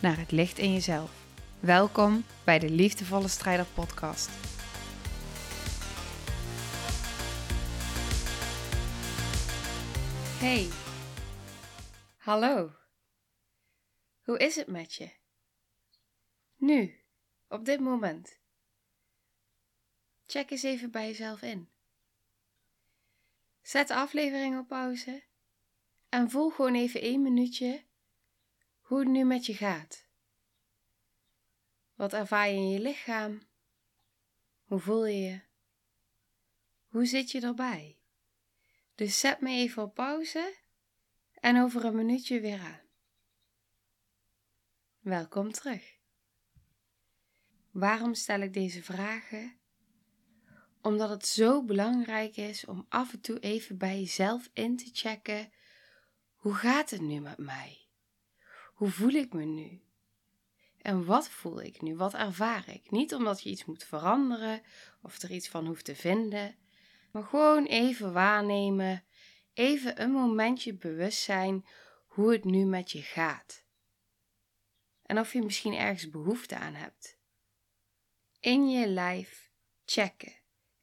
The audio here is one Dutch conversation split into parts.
naar het licht in jezelf. Welkom bij de Liefdevolle Strijder Podcast. Hey, hallo. Hoe is het met je? Nu, op dit moment. Check eens even bij jezelf in. Zet de aflevering op pauze en voel gewoon even één minuutje hoe het nu met je gaat. Wat ervaar je in je lichaam? Hoe voel je je? Hoe zit je erbij? Dus zet me even op pauze en over een minuutje weer aan. Welkom terug. Waarom stel ik deze vragen? Omdat het zo belangrijk is om af en toe even bij jezelf in te checken: hoe gaat het nu met mij? Hoe voel ik me nu? En wat voel ik nu? Wat ervaar ik? Niet omdat je iets moet veranderen of er iets van hoeft te vinden, maar gewoon even waarnemen, even een momentje bewust zijn hoe het nu met je gaat. En of je misschien ergens behoefte aan hebt. In je lijf checken.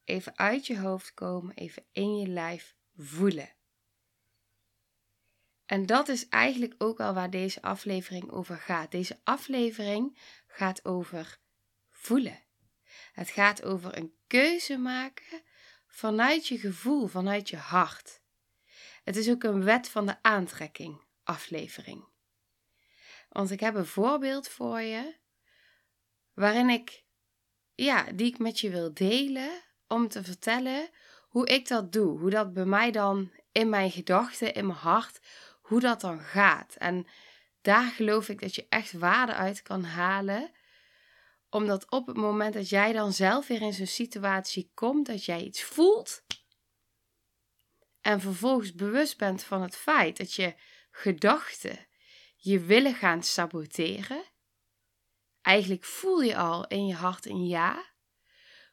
Even uit je hoofd komen, even in je lijf voelen. En dat is eigenlijk ook al waar deze aflevering over gaat. Deze aflevering gaat over voelen. Het gaat over een keuze maken vanuit je gevoel, vanuit je hart. Het is ook een wet van de aantrekking aflevering. Want ik heb een voorbeeld voor je waarin ik ja, die ik met je wil delen om te vertellen hoe ik dat doe, hoe dat bij mij dan in mijn gedachten, in mijn hart, hoe dat dan gaat. En daar geloof ik dat je echt waarde uit kan halen. Omdat op het moment dat jij dan zelf weer in zo'n situatie komt, dat jij iets voelt. En vervolgens bewust bent van het feit dat je gedachten je willen gaan saboteren. Eigenlijk voel je al in je hart een ja.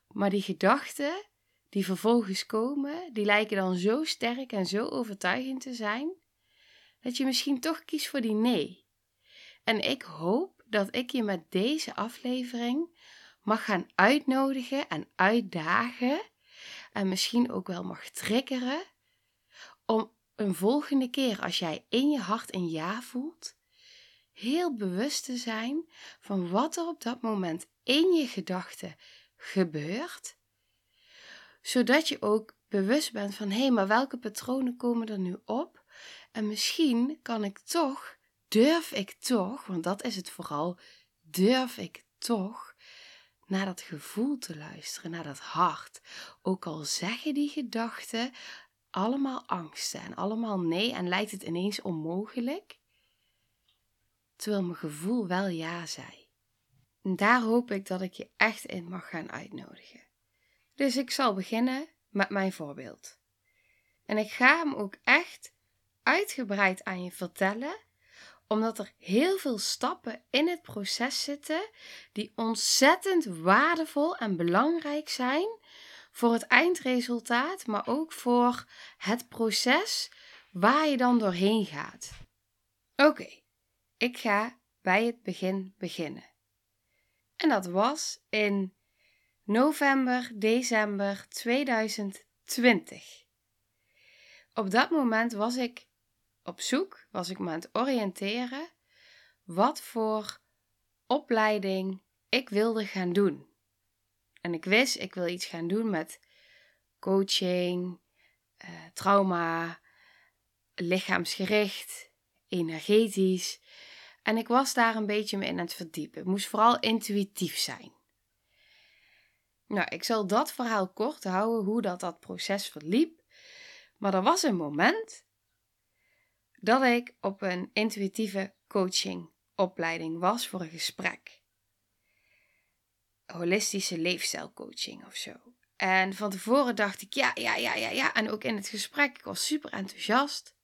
Maar die gedachten die vervolgens komen, die lijken dan zo sterk en zo overtuigend te zijn dat je misschien toch kiest voor die nee. En ik hoop dat ik je met deze aflevering mag gaan uitnodigen en uitdagen en misschien ook wel mag triggeren om een volgende keer als jij in je hart een ja voelt, heel bewust te zijn van wat er op dat moment in je gedachten gebeurt, zodat je ook bewust bent van hé, hey, maar welke patronen komen er nu op en misschien kan ik toch, durf ik toch, want dat is het vooral, durf ik toch naar dat gevoel te luisteren, naar dat hart. Ook al zeggen die gedachten allemaal angsten en allemaal nee en lijkt het ineens onmogelijk, terwijl mijn gevoel wel ja zei. En daar hoop ik dat ik je echt in mag gaan uitnodigen. Dus ik zal beginnen met mijn voorbeeld. En ik ga hem ook echt uitgebreid aan je vertellen, omdat er heel veel stappen in het proces zitten die ontzettend waardevol en belangrijk zijn voor het eindresultaat, maar ook voor het proces waar je dan doorheen gaat. Oké, ik ga bij het begin beginnen. En dat was in november, december 2020. Op dat moment was ik op zoek, was ik me aan het oriënteren wat voor opleiding ik wilde gaan doen. En ik wist, ik wil iets gaan doen met coaching, uh, trauma, lichaamsgericht, energetisch. En ik was daar een beetje mee in het verdiepen. Het moest vooral intuïtief zijn. Nou, ik zal dat verhaal kort houden, hoe dat, dat proces verliep. Maar er was een moment dat ik op een intuïtieve coaching opleiding was voor een gesprek. Holistische leefstijlcoaching of zo. En van tevoren dacht ik ja, ja, ja, ja, ja. En ook in het gesprek, ik was super enthousiast.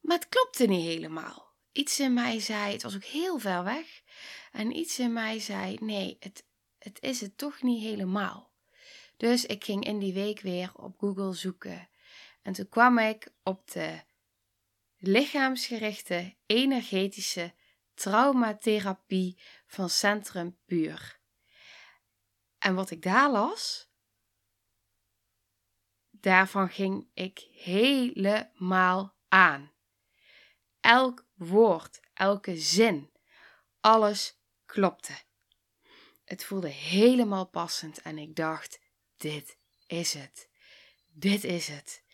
Maar het klopte niet helemaal. Iets in mij zei, het was ook heel ver weg. En iets in mij zei, nee, het, het is het toch niet helemaal. Dus ik ging in die week weer op Google zoeken. En toen kwam ik op de lichaamsgerichte energetische traumatherapie van Centrum Puur. En wat ik daar las, daarvan ging ik helemaal aan. Elk woord, elke zin, alles klopte. Het voelde helemaal passend en ik dacht: dit is het. Dit is het.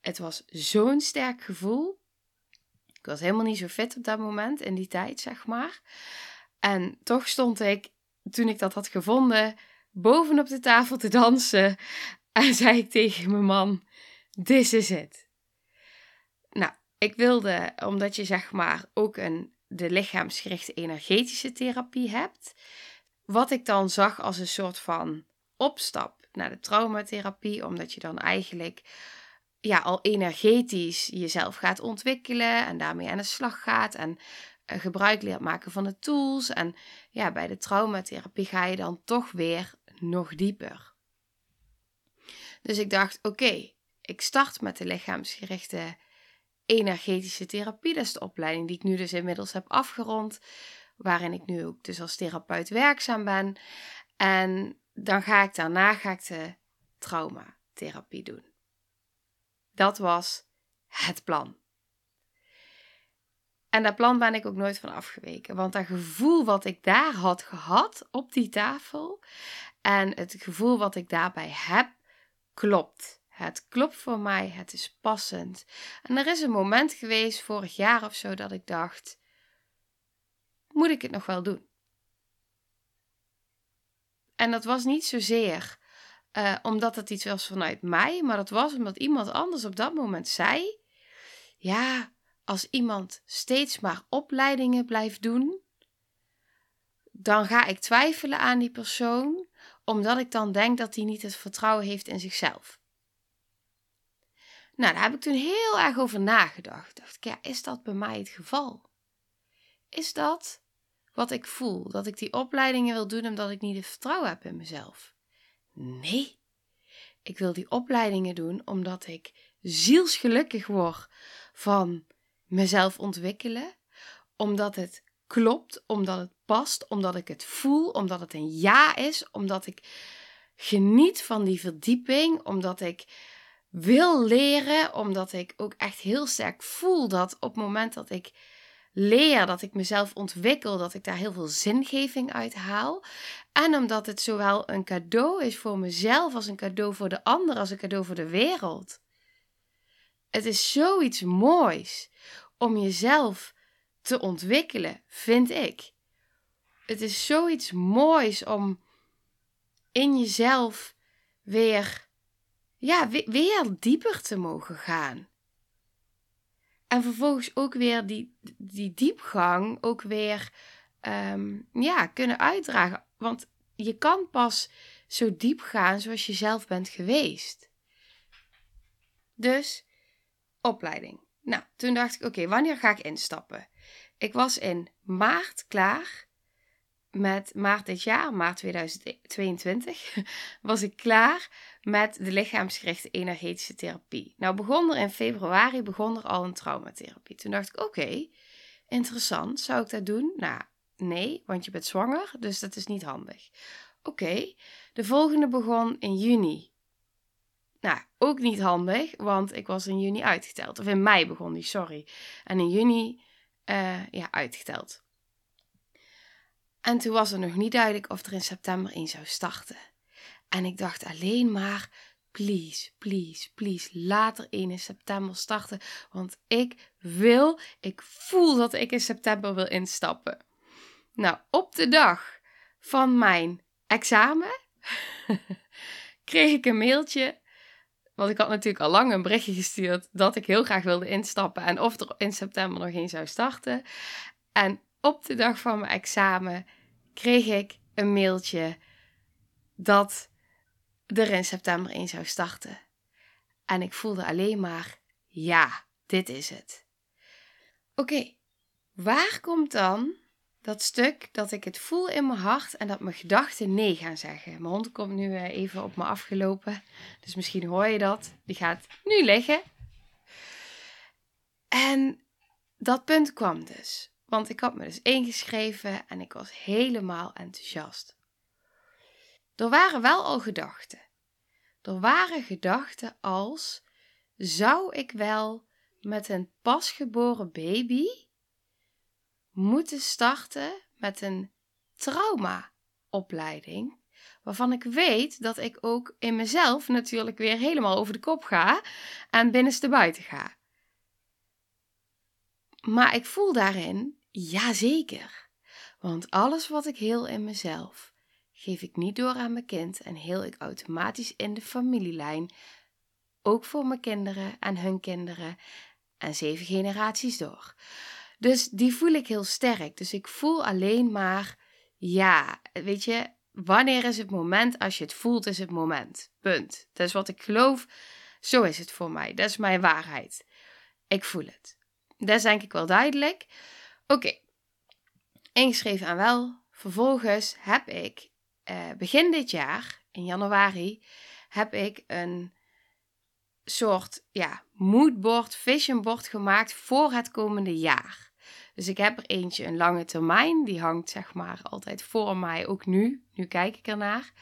Het was zo'n sterk gevoel. Ik was helemaal niet zo fit op dat moment, in die tijd, zeg maar. En toch stond ik, toen ik dat had gevonden, bovenop de tafel te dansen. En zei ik tegen mijn man: This is it. Nou, ik wilde, omdat je zeg maar ook een, de lichaamsgerichte energetische therapie hebt. Wat ik dan zag als een soort van opstap naar de traumatherapie, omdat je dan eigenlijk ja, al energetisch jezelf gaat ontwikkelen en daarmee aan de slag gaat en eh, gebruik leert maken van de tools. En ja, bij de traumatherapie ga je dan toch weer nog dieper. Dus ik dacht, oké, ik start met de lichaamsgerichte energetische therapie. Dat is de opleiding die ik nu dus inmiddels heb afgerond, waarin ik nu ook dus als therapeut werkzaam ben. En dan ga ik daarna ga ik de traumatherapie doen. Dat was het plan. En dat plan ben ik ook nooit van afgeweken. Want dat gevoel wat ik daar had gehad op die tafel en het gevoel wat ik daarbij heb, klopt. Het klopt voor mij, het is passend. En er is een moment geweest, vorig jaar of zo, dat ik dacht: moet ik het nog wel doen? En dat was niet zozeer uh, omdat het iets was vanuit mij, maar dat was omdat iemand anders op dat moment zei: Ja, als iemand steeds maar opleidingen blijft doen, dan ga ik twijfelen aan die persoon, omdat ik dan denk dat hij niet het vertrouwen heeft in zichzelf. Nou, daar heb ik toen heel erg over nagedacht. Dacht ik, ja, is dat bij mij het geval? Is dat wat ik voel? Dat ik die opleidingen wil doen omdat ik niet het vertrouwen heb in mezelf? Nee. Ik wil die opleidingen doen omdat ik zielsgelukkig word van mezelf ontwikkelen, omdat het klopt, omdat het past, omdat ik het voel, omdat het een ja is, omdat ik geniet van die verdieping, omdat ik wil leren, omdat ik ook echt heel sterk voel dat op het moment dat ik leer, dat ik mezelf ontwikkel, dat ik daar heel veel zingeving uit haal. En omdat het zowel een cadeau is voor mezelf als een cadeau voor de ander, als een cadeau voor de wereld. Het is zoiets moois om jezelf te ontwikkelen, vind ik. Het is zoiets moois om in jezelf weer, ja, weer dieper te mogen gaan. En vervolgens ook weer die, die diepgang ook weer ehm, ja, kunnen uitdragen. Want je kan pas zo diep gaan zoals je zelf bent geweest. Dus opleiding. Nou, toen dacht ik, oké, wanneer ga ik instappen? Ik was in maart klaar met maart dit jaar, maart 2022, was ik klaar met de lichaamsgerichte energetische therapie. Nou begon er in februari begon er al een traumatherapie. Toen dacht ik, oké, interessant, zou ik dat doen? Nou, nee, want je bent zwanger, dus dat is niet handig. Oké, de volgende begon in juni. Nou, ook niet handig, want ik was in juni uitgeteld. Of in mei begon die, sorry. En in juni, uh, ja, uitgeteld. En toen was er nog niet duidelijk of er in september één zou starten. En ik dacht alleen maar, please, please, please, er één in september starten. Want ik wil, ik voel dat ik in september wil instappen. Nou, op de dag van mijn examen kreeg ik een mailtje. Want ik had natuurlijk al lang een berichtje gestuurd dat ik heel graag wilde instappen en of er in september nog één zou starten. En op de dag van mijn examen kreeg ik een mailtje dat er in september 1 zou starten. En ik voelde alleen maar, ja, dit is het. Oké, waar komt dan dat stuk dat ik het voel in mijn hart en dat mijn gedachten nee gaan zeggen? Mijn hond komt nu eh, even op me afgelopen, dus misschien hoor je dat. Die gaat nu liggen. En dat punt kwam dus. Want ik had me dus ingeschreven en ik was helemaal enthousiast. Er waren wel al gedachten. Er waren gedachten als: zou ik wel met een pasgeboren baby moeten starten met een traumaopleiding? Waarvan ik weet dat ik ook in mezelf natuurlijk weer helemaal over de kop ga en binnenste buiten ga. Maar ik voel daarin Jazeker. Want alles wat ik heel in mezelf, geef ik niet door aan mijn kind en heel ik automatisch in de familielijn. Ook voor mijn kinderen en hun kinderen en zeven generaties door. Dus die voel ik heel sterk. Dus ik voel alleen maar, ja, weet je, wanneer is het moment? Als je het voelt, is het moment. Punt. Dat is wat ik geloof. Zo is het voor mij. Dat is mijn waarheid. Ik voel het. Dat is denk ik wel duidelijk. Oké, ingeschreven aan wel. Vervolgens heb ik eh, begin dit jaar, in januari, heb ik een soort ja, moodboard, visionboard gemaakt voor het komende jaar. Dus ik heb er eentje een lange termijn, die hangt zeg maar altijd voor mij, ook nu. Nu kijk ik ernaar.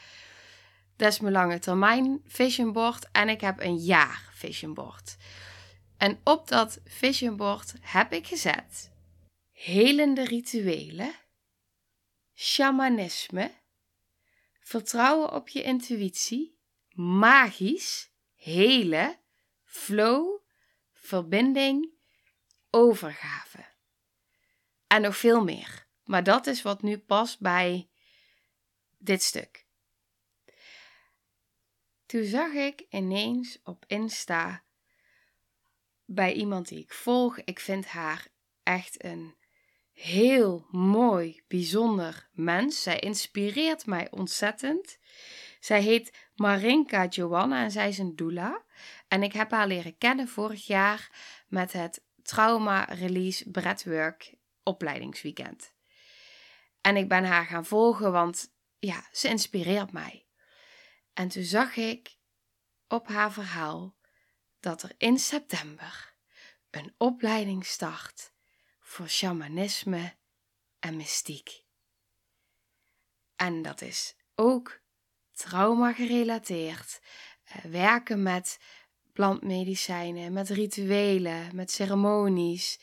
Dat is mijn lange termijn visionboard en ik heb een jaar visionboard. En op dat visionboard heb ik gezet helende rituelen, shamanisme, vertrouwen op je intuïtie, magisch, hele, flow, verbinding, overgave. En nog veel meer. Maar dat is wat nu past bij dit stuk. Toen zag ik ineens op Insta bij iemand die ik volg, ik vind haar echt een heel mooi, bijzonder mens. Zij inspireert mij ontzettend. Zij heet Marinka Joanna en zij is een doula. En ik heb haar leren kennen vorig jaar met het Trauma Release Breathwork opleidingsweekend. En ik ben haar gaan volgen, want ja, ze inspireert mij. En toen zag ik op haar verhaal dat er in september een opleiding start voor shamanisme en mystiek. En dat is ook trauma gerelateerd. Uh, werken met plantmedicijnen, met rituelen, met ceremonies.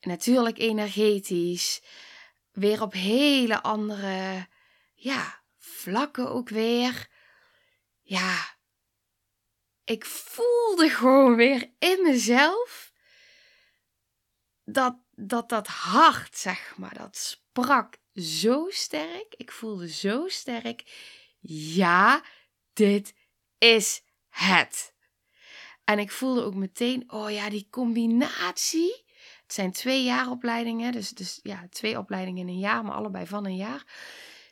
Natuurlijk energetisch. Weer op hele andere ja, vlakken ook weer. Ja, ik voelde gewoon weer in mezelf dat, dat dat hart, zeg maar, dat sprak zo sterk. Ik voelde zo sterk. Ja, dit is het. En ik voelde ook meteen, oh ja, die combinatie. Het zijn twee jaaropleidingen, dus, dus ja, twee opleidingen in een jaar, maar allebei van een jaar.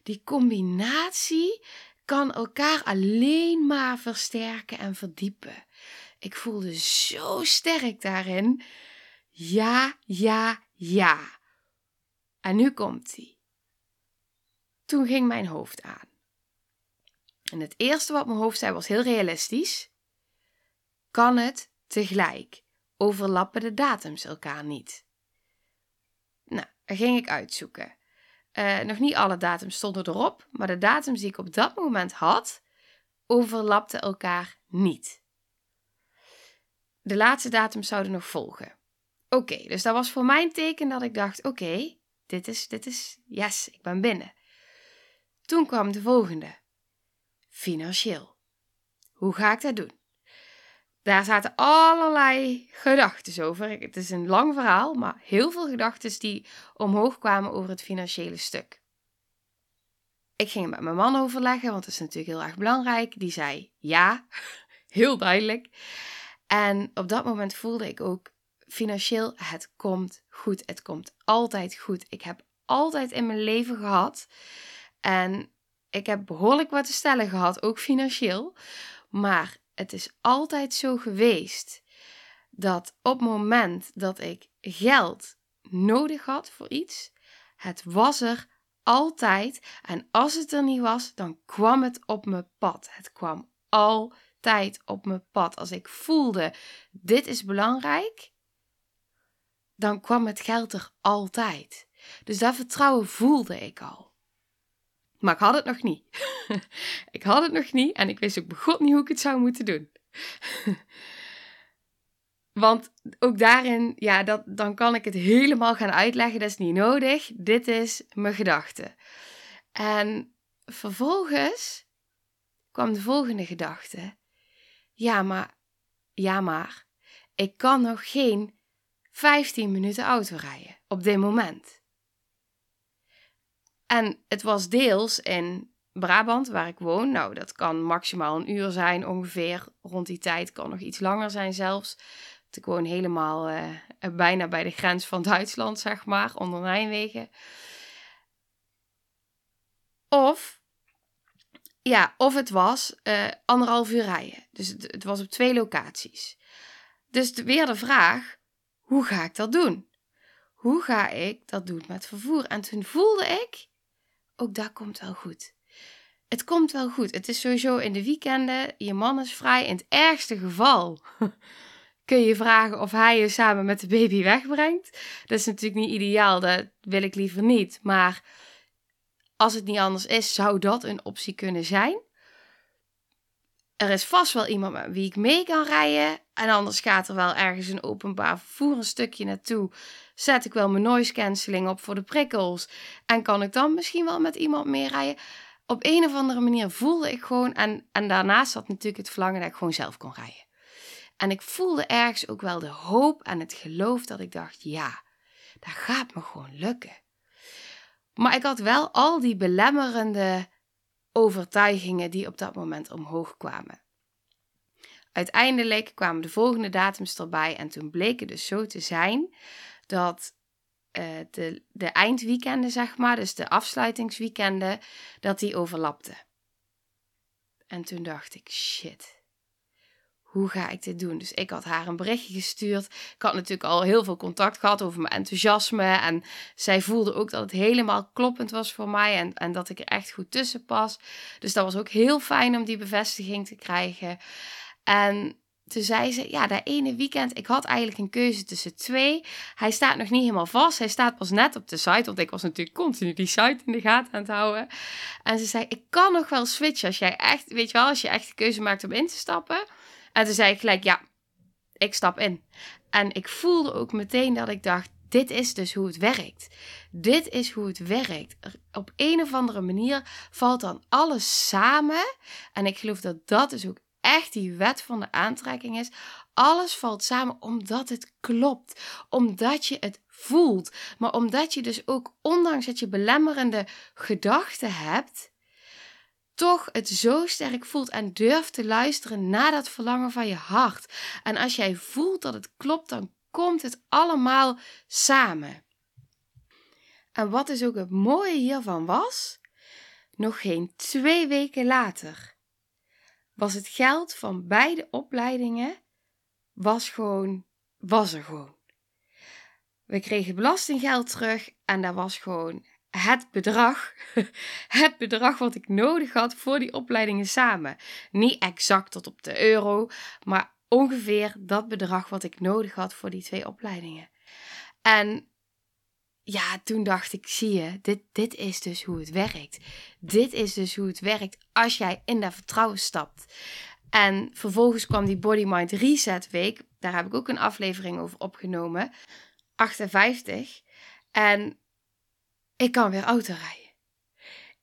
Die combinatie kan elkaar alleen maar versterken en verdiepen. Ik voelde zo sterk daarin ja, ja, ja. En nu komt hij. Toen ging mijn hoofd aan. En het eerste wat mijn hoofd zei was heel realistisch. Kan het tegelijk? Overlappen de datums elkaar niet? Nou, dat ging ik uitzoeken. Uh, nog niet alle datums stonden erop, maar de datums die ik op dat moment had, overlapten elkaar niet. De laatste datums zouden nog volgen. Oké, dus dat was voor mij een teken dat ik dacht: oké, dit is, dit is, yes, ik ben binnen. Toen kwam de volgende: financieel. Hoe ga ik dat doen? Daar zaten allerlei gedachten over. Het is een lang verhaal, maar heel veel gedachten die omhoog kwamen over het financiële stuk. Ik ging het met mijn man overleggen, want dat is natuurlijk heel erg belangrijk. Die zei ja, heel duidelijk. En op dat moment voelde ik ook financieel, het komt goed. Het komt altijd goed. Ik heb altijd in mijn leven gehad. En ik heb behoorlijk wat te stellen gehad, ook financieel. Maar het is altijd zo geweest dat op het moment dat ik geld nodig had voor iets, het was er altijd. En als het er niet was, dan kwam het op mijn pad. Het kwam altijd op mijn pad. Als ik voelde, dit is belangrijk, dan kwam het geld er altijd. Dus dat vertrouwen voelde ik al. Maar ik had het nog niet. ik had het nog niet en ik wist ook begot niet hoe ik het zou moeten doen. Want ook daarin, ja, dat, dan kan ik het helemaal gaan uitleggen. Dat is niet nodig. Dit is mijn gedachte. En vervolgens kwam de volgende gedachte. Ja, maar, ja, maar, ik kan nog geen 15 minuten auto rijden op dit moment. En het was deels in Brabant, waar ik woon. Nou, dat kan maximaal een uur zijn ongeveer. Rond die tijd kan nog iets langer zijn zelfs. Ik woon helemaal uh, bijna bij de grens van Duitsland, zeg maar, onder Nijmegen. Of, ja, of het was uh, anderhalf uur rijden. Dus het, het, was op twee locaties. Dus weer de vraag, hoe ga ik dat doen? Hoe ga ik dat doen met vervoer? En toen voelde ik, ook dat komt wel goed. Het komt wel goed. Het is sowieso in de weekenden, je man is vrij. In het ergste geval kun je vragen of hij je samen met de baby wegbrengt. Dat is natuurlijk niet ideaal, dat wil ik liever niet. Maar als het niet anders is, zou dat een optie kunnen zijn. Er is vast wel iemand met wie ik mee kan rijden. En anders gaat er wel ergens een openbaar vervoer een stukje naartoe. Zet ik wel mijn noise cancelling op voor de prikkels. En kan ik dan misschien wel met iemand mee rijden. Op een of andere manier voelde ik gewoon. En, en daarnaast zat natuurlijk het verlangen dat ik gewoon zelf kon rijden. En ik voelde ergens ook wel de hoop en het geloof dat ik dacht: ja, dat gaat me gewoon lukken. Maar ik had wel al die belemmerende overtuigingen die op dat moment omhoog kwamen. Uiteindelijk kwamen de volgende datums erbij en toen bleek het dus zo te zijn dat uh, de, de eindweekenden, zeg maar, dus de afsluitingsweekenden, dat die overlapten. En toen dacht ik, shit, hoe ga ik dit doen? Dus ik had haar een berichtje gestuurd. Ik had natuurlijk al heel veel contact gehad over mijn enthousiasme. En zij voelde ook dat het helemaal kloppend was voor mij. En, en dat ik er echt goed tussen pas. Dus dat was ook heel fijn om die bevestiging te krijgen. En toen zei ze, ja, dat ene weekend, ik had eigenlijk een keuze tussen twee. Hij staat nog niet helemaal vast. Hij staat pas net op de site, want ik was natuurlijk continu die site in de gaten aan het houden. En ze zei, ik kan nog wel switchen als jij echt, weet je wel, als je echt de keuze maakt om in te stappen. En toen zei ik gelijk, ja, ik stap in. En ik voelde ook meteen dat ik dacht, dit is dus hoe het werkt. Dit is hoe het werkt. Op een of andere manier valt dan alles samen. En ik geloof dat dat dus ook echt die wet van de aantrekking is. Alles valt samen omdat het klopt. Omdat je het voelt. Maar omdat je dus ook, ondanks dat je belemmerende gedachten hebt, toch het zo sterk voelt en durft te luisteren naar dat verlangen van je hart. En als jij voelt dat het klopt, dan komt het allemaal samen. En wat dus ook het mooie hiervan was, nog geen twee weken later was het geld van beide opleidingen was gewoon, was er gewoon. We kregen belastinggeld terug en dat was gewoon het bedrag, het bedrag wat ik nodig had voor die opleidingen samen. Niet exact tot op de euro, maar ongeveer dat bedrag wat ik nodig had voor die twee opleidingen. En ja, toen dacht ik, zie je, dit, dit is dus hoe het werkt. Dit is dus hoe het werkt als jij in dat vertrouwen stapt. En vervolgens kwam die Body Mind Reset Week. Daar heb ik ook een aflevering over opgenomen. 58. En ik kan weer auto rijden.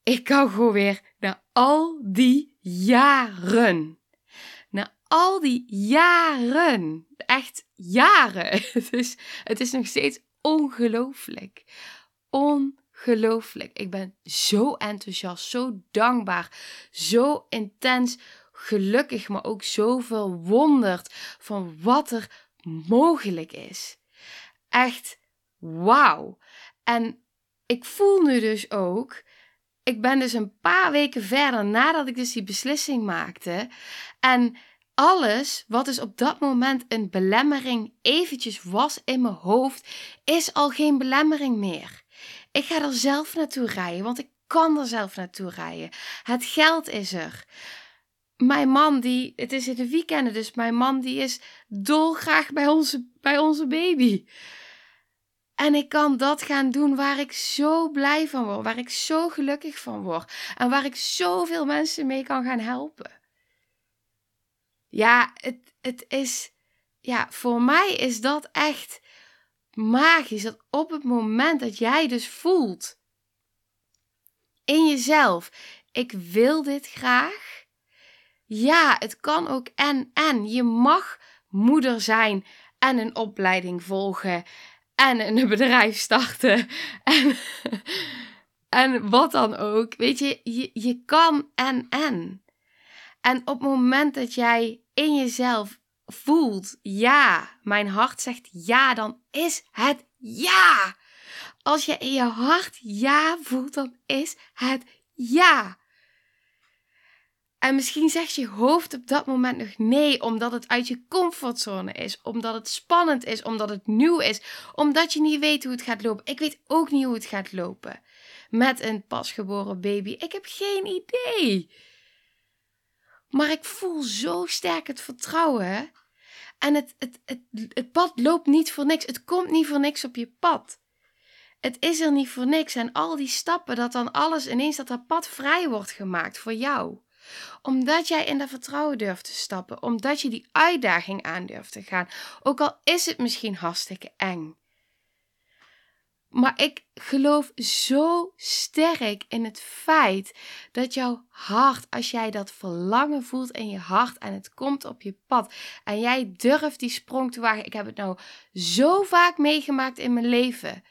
Ik kan gewoon weer na al die jaren. Na al die jaren. Echt jaren. Het is, het is nog steeds ongelooflijk. Ongelooflijk. Ik ben zo enthousiast, zo dankbaar, zo intens gelukkig, maar ook zo verwonderd van wat er mogelijk is. Echt wauw. En ik voel nu dus ook, ik ben dus een paar weken verder nadat ik dus die beslissing maakte. En alles wat dus op dat moment een belemmering eventjes was in mijn hoofd, is al geen belemmering meer. Ik ga er zelf naartoe rijden, want ik kan er zelf naartoe rijden. Het geld is er. Mijn man, die, het is in de weekenden, dus mijn man die is dolgraag bij onze, bij onze baby. En ik kan dat gaan doen waar ik zo blij van word, waar ik zo gelukkig van word en waar ik zoveel mensen mee kan gaan helpen. Ja, het, het is, ja, voor mij is dat echt magisch. Dat op het moment dat jij dus voelt in jezelf, ik wil dit graag. Ja, het kan ook en en. Je mag moeder zijn en een opleiding volgen en een bedrijf starten en, en wat dan ook. Weet je, je, je kan en en. En op het moment dat jij in jezelf voelt ja, mijn hart zegt ja, dan is het ja. Als je in je hart ja voelt, dan is het ja. En misschien zegt je hoofd op dat moment nog nee, omdat het uit je comfortzone is, omdat het spannend is, omdat het nieuw is, omdat je niet weet hoe het gaat lopen. Ik weet ook niet hoe het gaat lopen met een pasgeboren baby. Ik heb geen idee. Maar ik voel zo sterk het vertrouwen. En het, het, het, het pad loopt niet voor niks. Het komt niet voor niks op je pad. Het is er niet voor niks. En al die stappen, dat dan alles ineens dat dat pad vrij wordt gemaakt voor jou omdat jij in dat vertrouwen durft te stappen, omdat je die uitdaging aan durft te gaan, ook al is het misschien hartstikke eng. Maar ik geloof zo sterk in het feit dat jouw hart, als jij dat verlangen voelt in je hart en het komt op je pad en jij durft die sprong te wagen. Ik heb het nou zo vaak meegemaakt in mijn leven.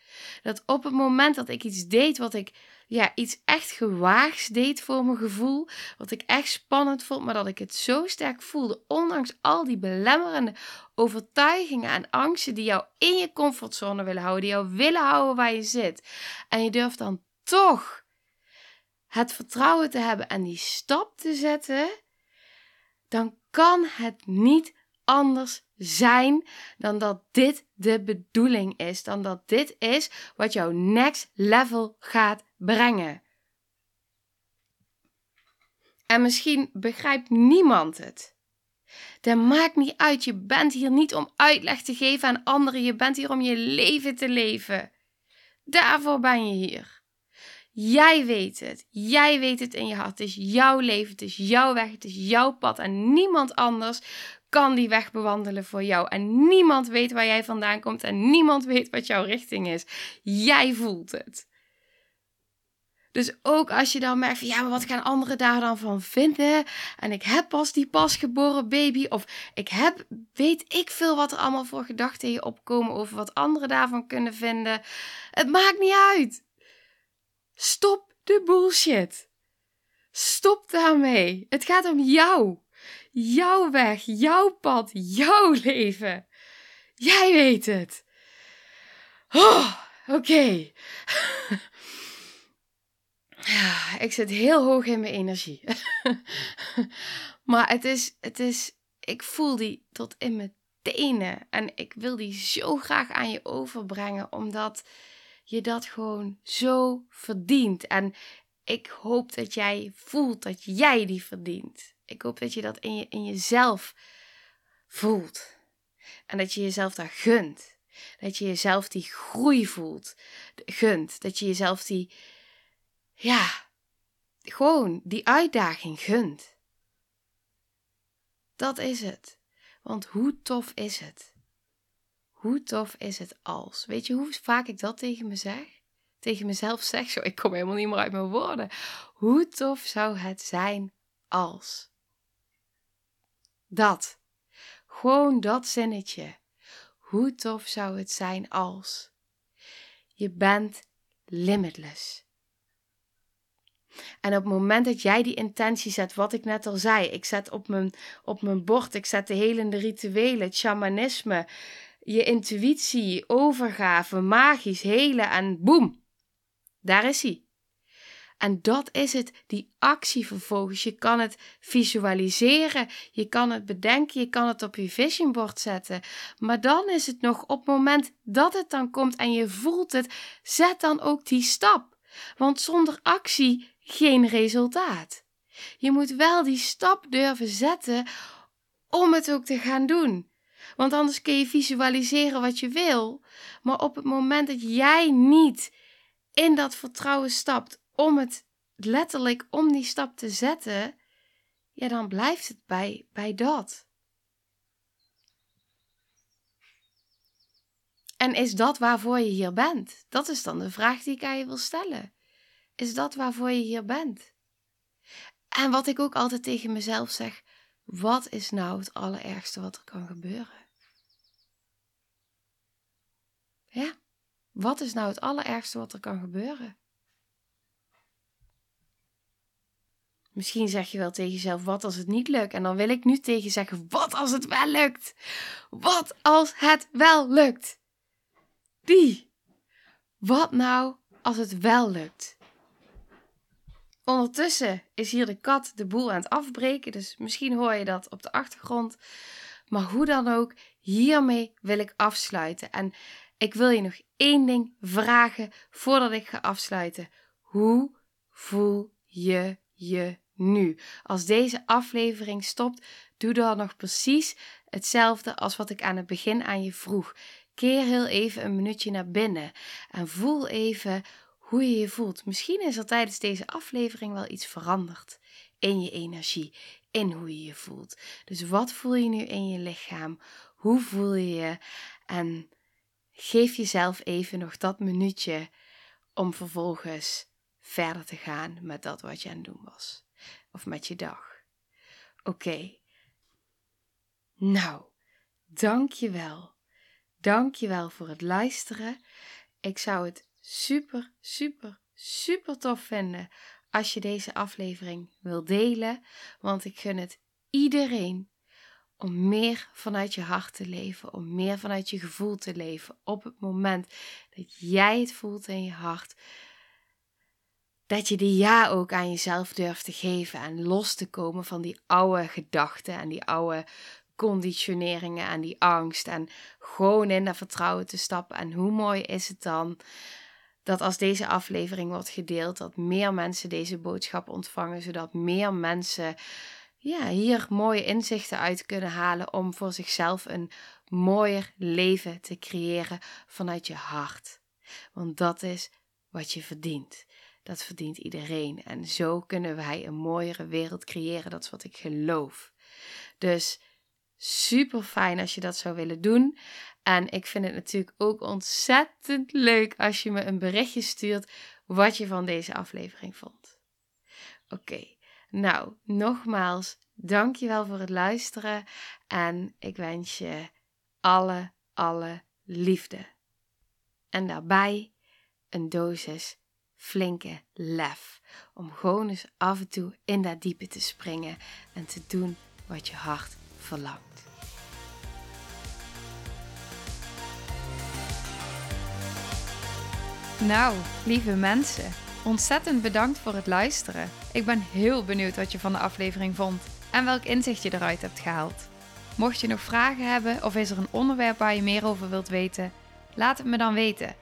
Dat op het moment dat ik iets deed wat ik ja, iets echt gewaags deed voor mijn gevoel. Wat ik echt spannend vond, maar dat ik het zo sterk voelde. Ondanks al die belemmerende overtuigingen en angsten die jou in je comfortzone willen houden. Die jou willen houden waar je zit. En je durft dan toch het vertrouwen te hebben en die stap te zetten. Dan kan het niet anders zijn dan dat dit de bedoeling is. Dan dat dit is wat jouw next level gaat brengen. En misschien begrijpt niemand het. Dat maakt niet uit. Je bent hier niet om uitleg te geven aan anderen. Je bent hier om je leven te leven. Daarvoor ben je hier. Jij weet het. Jij weet het in je hart. Het is jouw leven. Het is jouw weg. Het is jouw pad. En niemand anders kan die weg bewandelen voor jou. En niemand weet waar jij vandaan komt. En niemand weet wat jouw richting is. Jij voelt het. Dus ook als je dan merkt ja, maar wat gaan anderen daar dan van vinden? En ik heb pas die pasgeboren baby. Of ik heb, weet ik veel wat er allemaal voor gedachten in je opkomen over wat anderen daarvan kunnen vinden. Het maakt niet uit. Stop de bullshit. Stop daarmee. Het gaat om jou. Jouw weg, jouw pad, jouw leven. Jij weet het. Oh, Oké. Ik zit heel hoog in mijn energie. maar het is, het is, ik voel die tot in mijn tenen. En ik wil die zo graag aan je overbrengen, omdat je dat gewoon zo verdient. En ik hoop dat jij voelt dat jij die verdient. Ik hoop dat je dat in, je, in jezelf voelt. En dat je jezelf daar gunt. Dat je jezelf die groei voelt, gunt. Dat je jezelf die, ja, gewoon die uitdaging gunt. Dat is het. Want hoe tof is het? Hoe tof is het als? Weet je hoe vaak ik dat tegen me zeg? Tegen mezelf zeg zo, ik kom helemaal niet meer uit mijn woorden. Hoe tof zou het zijn als? Dat. Gewoon dat zinnetje. Hoe tof zou het zijn als? Je bent limitless. En op het moment dat jij die intentie zet, wat ik net al zei, ik zet op mijn, op mijn bord, ik zet de helende rituelen, het shamanisme, je intuïtie, overgave, magisch, helen en boem, daar is hij. En dat is het, die actie vervolgens. Je kan het visualiseren, je kan het bedenken, je kan het op je vision board zetten. Maar dan is het nog op het moment dat het dan komt en je voelt het, zet dan ook die stap. Want zonder actie geen resultaat. Je moet wel die stap durven zetten om het ook te gaan doen. Want anders kun je visualiseren wat je wil, maar op het moment dat jij niet in dat vertrouwen stapt om het letterlijk om die stap te zetten, ja, dan blijft het bij, bij dat. En is dat waarvoor je hier bent? Dat is dan de vraag die ik aan je wil stellen. Is dat waarvoor je hier bent? En wat ik ook altijd tegen mezelf zeg: wat is nou het allerergste wat er kan gebeuren? Ja, wat is nou het allerergste wat er kan gebeuren? Misschien zeg je wel tegen jezelf: wat als het niet lukt? En dan wil ik nu tegen je zeggen: wat als het wel lukt? Wat als het wel lukt? Die. Wat nou als het wel lukt? Ondertussen is hier de kat de boel aan het afbreken, dus misschien hoor je dat op de achtergrond. Maar hoe dan ook, hiermee wil ik afsluiten. En ik wil je nog één ding vragen voordat ik ga afsluiten. Hoe voel je je nu? Als deze aflevering stopt, doe dan nog precies hetzelfde als wat ik aan het begin aan je vroeg. Keer heel even een minuutje naar binnen en voel even hoe je je voelt. Misschien is er tijdens deze aflevering wel iets veranderd in je energie, in hoe je je voelt. Dus wat voel je nu in je lichaam? Hoe voel je je? En geef jezelf even nog dat minuutje om vervolgens verder te gaan met dat wat je aan het doen was. Of met je dag. Oké. Nou, dank je wel. Dank je wel voor het luisteren. Ik zou het super, super, super tof vinden als je deze aflevering wil delen. Want ik gun het iedereen om meer vanuit je hart te leven, om meer vanuit je gevoel te leven. Op het moment dat jij het voelt in je hart, dat je die ja ook aan jezelf durft te geven en los te komen van die oude gedachten en die oude conditioneringen en die angst en gewoon in dat vertrouwen te stappen. En hoe mooi is het dan dat als deze aflevering wordt gedeeld, dat meer mensen deze boodschap ontvangen, zodat meer mensen ja, hier mooie inzichten uit kunnen halen om voor zichzelf een mooier leven te creëren vanuit je hart. Want dat is wat je verdient. Dat verdient iedereen. En zo kunnen wij een mooiere wereld creëren. Dat is wat ik geloof. Dus super fijn als je dat zou willen doen. En ik vind het natuurlijk ook ontzettend leuk als je me een berichtje stuurt wat je van deze aflevering vond. Oké, nou nogmaals, dankjewel voor het luisteren en ik wens je alle, alle liefde. En daarbij een dosis flinke lef. Om gewoon eens af en toe in dat diepe te springen en te doen wat je hart verlangt. Nou, lieve mensen, ontzettend bedankt voor het luisteren. Ik ben heel benieuwd wat je van de aflevering vond en welk inzicht je eruit hebt gehaald. Mocht je nog vragen hebben of is er een onderwerp waar je meer over wilt weten, laat het me dan weten.